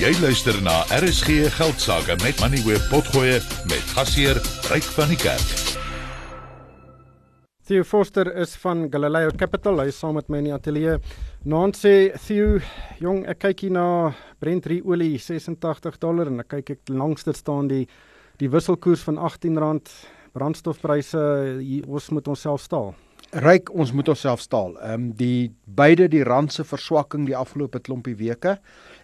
Jy luister na RSG Geldsaake met Money Web Potgoe met gasheer Ryk van die Kerk. Theo Forster is van Galileo Capital. Hy is saam met my in die ateljee. Sê Theo, jong, ek kyk hier na Brent olie 86 dollar en ek kyk ek langs dit staan die die wisselkoers van R18 brandstofpryse ons moet onsself staal. Ryk, ons moet onsself staal. Ehm um, die beide die rand se verswakking die afgelope klompie weke.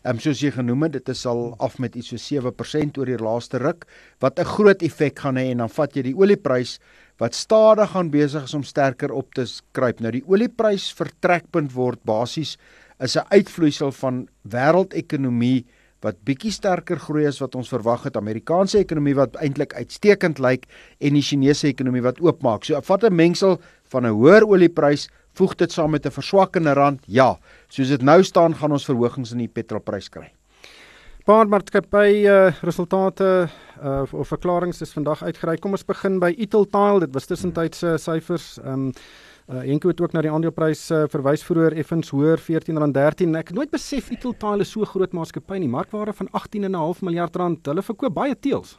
Ehm um, soos jy genoem het, dit is al af met iets so 7% oor die laaste ruk wat 'n groot effek gaan hê en dan vat jy die olieprys wat stadig gaan besig is om sterker op te kruip. Nou die olieprys vertrekpunt word basies is 'n uitvloeisel van wêreldekonomie wat bietjie sterker groei as wat ons verwag het. Amerikaanse ekonomie wat eintlik uitstekend lyk en die Chinese ekonomie wat oopmaak. So vat 'n mengsel van 'n hoër olieprys, voeg dit saam met 'n verswakkende rand. Ja, soos dit nou staan, gaan ons verhogings in die petrolprys kry. Paar maatskappy uh, resultate uh, of verklaringe is vandag uitgereik. Kom ons begin by Italtile. Dit was tussentydse syfers. Ehm um, uh, Enko het ook na die aandeleprys uh, verwys vroeër effens hoër R14.13. Ek het nooit besef Italtile is so groot maatskappy nie. Markwaarde van 18.5 miljard rand. Hulle verkoop baie teels.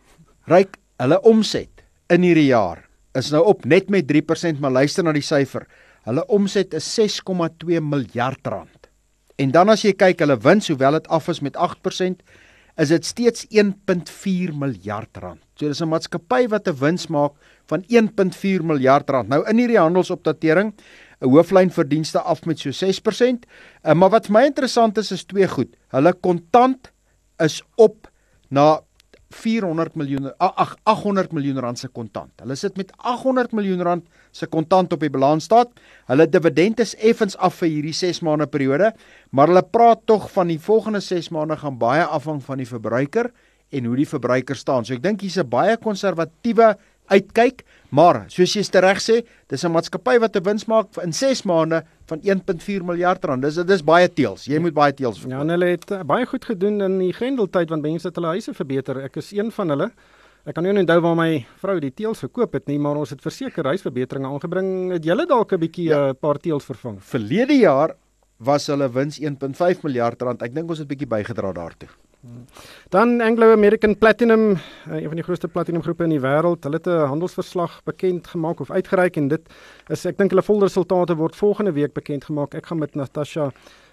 Ryk, hulle omset in hierdie jaar is nou op net met 3%, maar luister na die syfer. Hulle omset is 6,2 miljard rand. En dan as jy kyk hulle wins, hoewel dit af is met 8%, is dit steeds 1.4 miljard rand. So dis 'n maatskappy wat 'n wins maak van 1.4 miljard rand. Nou in hierdie handelsopdatering, 'n hooflyn verdienste af met so 6%. Uh, maar wat vir my interessant is is twee goed. Hulle kontant is op na 400 miljoen ag 800 miljoen rand se kontant. Hulle sit met 800 miljoen rand se kontant op die balansstaat. Hulle dividend is effens af vir hierdie 6 maande periode, maar hulle praat tog van die volgende 6 maande gaan baie afhang van die verbruiker en hoe die verbruiker staan. So ek dink hier's 'n baie konservatiewe uitkyk, maar soos jy reg sê, dis 'n maatskappy wat 'n wins maak in 6 maande van 1.4 miljard rand. Dis dis baie teels. Jy moet baie teels verkoop. Ja, en hulle het uh, baie goed gedoen in die Grendeltyd want mense het hulle huise verbeter. Ek is een van hulle. Ek kan nie onthou waar my vrou die teels verkoop het nie, maar ons het verseker huisverbeteringe aangebring. Het julle dalk 'n bietjie 'n ja. uh, paar teels vervang? Verlede jaar was hulle wins 1.5 miljard rand. Ek dink ons het bietjie bygedra daartoe. Dan Anglo American Platinum, eh, een van die grootste platinumgroepe in die wêreld, hulle het 'n handelsverslag bekend gemaak of uitgereik en dit is ek dink hulle volle resultate word volgende week bekend gemaak. Ek gaan met Natasha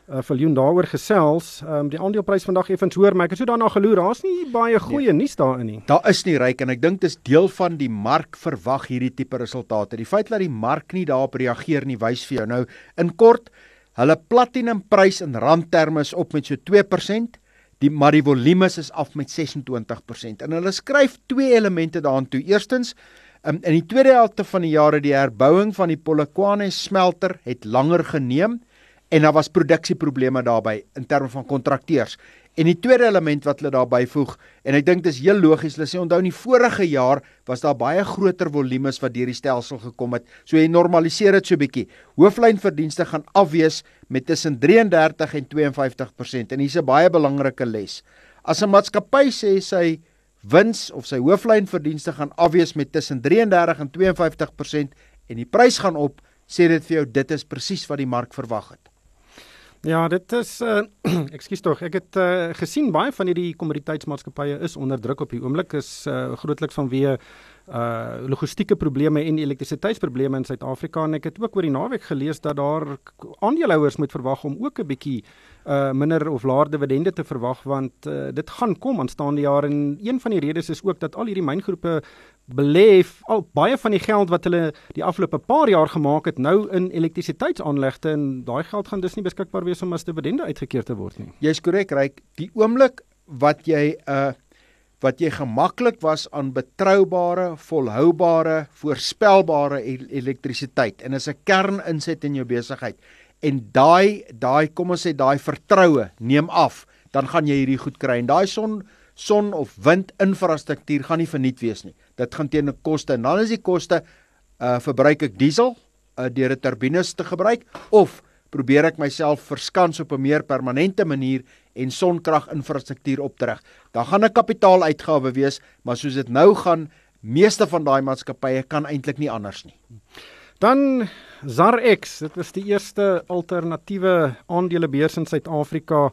uh, Viljoen daaroor gesels. Ehm um, die aandeleprys vandag effens hoor, maar ek het so daarna geloer, daar's nie baie goeie nee, nuus daarin nie. Daar is nie ryk en ek dink dis deel van die mark verwag hierdie tipe resultate. Die feit dat die mark nie daarop reageer nie, wys vir jou nou in kort Hulle platinumprys in randterme is op met so 2%, die maar die volume is af met 26% en hulle skryf twee elemente daaraan toe. Eerstens um, in die tweede helfte van die jare die herbouing van die Polokwane smelter het langer geneem en daar was produksieprobleme daarbey in terme van kontrakteurs. En die tweede element wat hulle daarby voeg en ek dink dis heel logies, hulle sê onthou in die vorige jaar was daar baie groter volumes wat deur die stelsel gekom het. So jy normaliseer dit so bietjie. Hooflynverdienste gaan afwees met tussen 33 en 52% en hier's 'n baie belangrike les. As 'n maatskappy sê sy wins of sy hooflynverdienste gaan afwees met tussen 33 en 52% en die prys gaan op, sê dit vir jou dit is presies wat die mark verwag het. Ja, dit is uh ekskuus tog. Ek het uh gesien baie van hierdie kommoditeitsmaatskappye is onder druk op die oomblik is uh grootliks vanweë uh logistieke probleme en elektrisiteitsprobleme in Suid-Afrika en ek het ook oor die naweek gelees dat daar aandeelhouers moet verwag om ook 'n bietjie uh minder of laer dividende te verwag want uh, dit gaan kom aanstaande jaar en een van die redes is ook dat al hierdie myngroepe belê al baie van die geld wat hulle die afgelope paar jaar gemaak het nou in elektrisiteitsaanlegte en daai geld gaan dus nie beskikbaar wees om as dividende uitgekeer te word nie. Jy's korrek, Ryk. Die oomblik wat jy 'n uh, wat jy gemaklik was aan betroubare, volhoubare, voorspelbare elektrisiteit en is 'n kerninset in jou besigheid. En daai daai kom ons sê daai vertroue neem af, dan gaan jy hierdie goed kry. En daai son son of wind infrastruktuur gaan nie verniet wees nie. Dit gaan teen 'n koste. En dan is die koste uh verbruik ek diesel uh deur 'n turbines te gebruik of probeer ek myself verskans op 'n meer permanente manier en sonkrag infrastruktuur optrek. Dan gaan 'n kapitaaluitgawe wees, maar soos dit nou gaan, meeste van daai maatskappye kan eintlik nie anders nie. Dan ZarX, dit was die eerste alternatiewe aandelebeurs in Suid-Afrika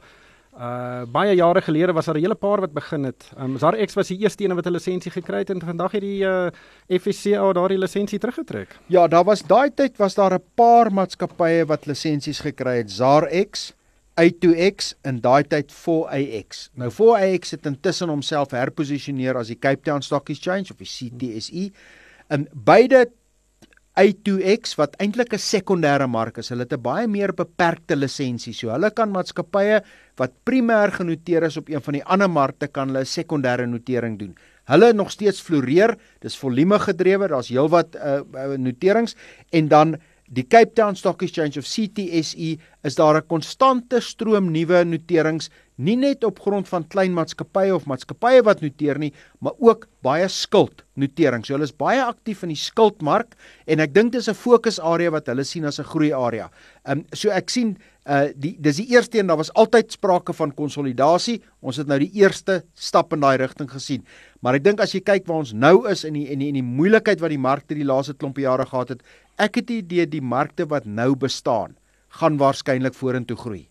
Uh baie jare gelede was daar 'n hele paar wat begin het. Um ZarX was die eerste een wat 'n lisensie gekry het en vandag het die uh FSCA daardie lisensie teruggetrek. Ja, daar was daai tyd was daar 'n paar maatskappye wat lisensies gekry het. ZarX, A2X en daai tyd 4AX. Nou 4AX het intussen homself herposisioneer as die Cape Town Stock Exchange of die CTSE. En beide A2X wat eintlik 'n sekondêre mark is. Hulle het 'n baie meer beperkte lisensie. So hulle kan maatskappye wat primêr genoteer is op een van die ander markte kan hulle 'n sekondêre notering doen. Hulle nog steeds floreer. Dis volume gedrewe. Daar's heelwat uh, uh noterings en dan die Cape Town Stock Exchange of CTSE is daar 'n konstante stroom nuwe noterings nie net op grond van klein maatskappye of maatskappye wat noteer nie, maar ook baie skuld notering. So hulle is baie aktief in die skuldmark en ek dink dis 'n fokusarea wat hulle sien as 'n groei area. Ehm um, so ek sien uh die dis die eerste een, daar was altyd sprake van konsolidasie. Ons het nou die eerste stap in daai rigting gesien. Maar ek dink as jy kyk waar ons nou is in die in die in die moeilikheid wat die markte die laaste klompie jare gehad het, ek het die idee die markte wat nou bestaan gaan waarskynlik vorentoe groei.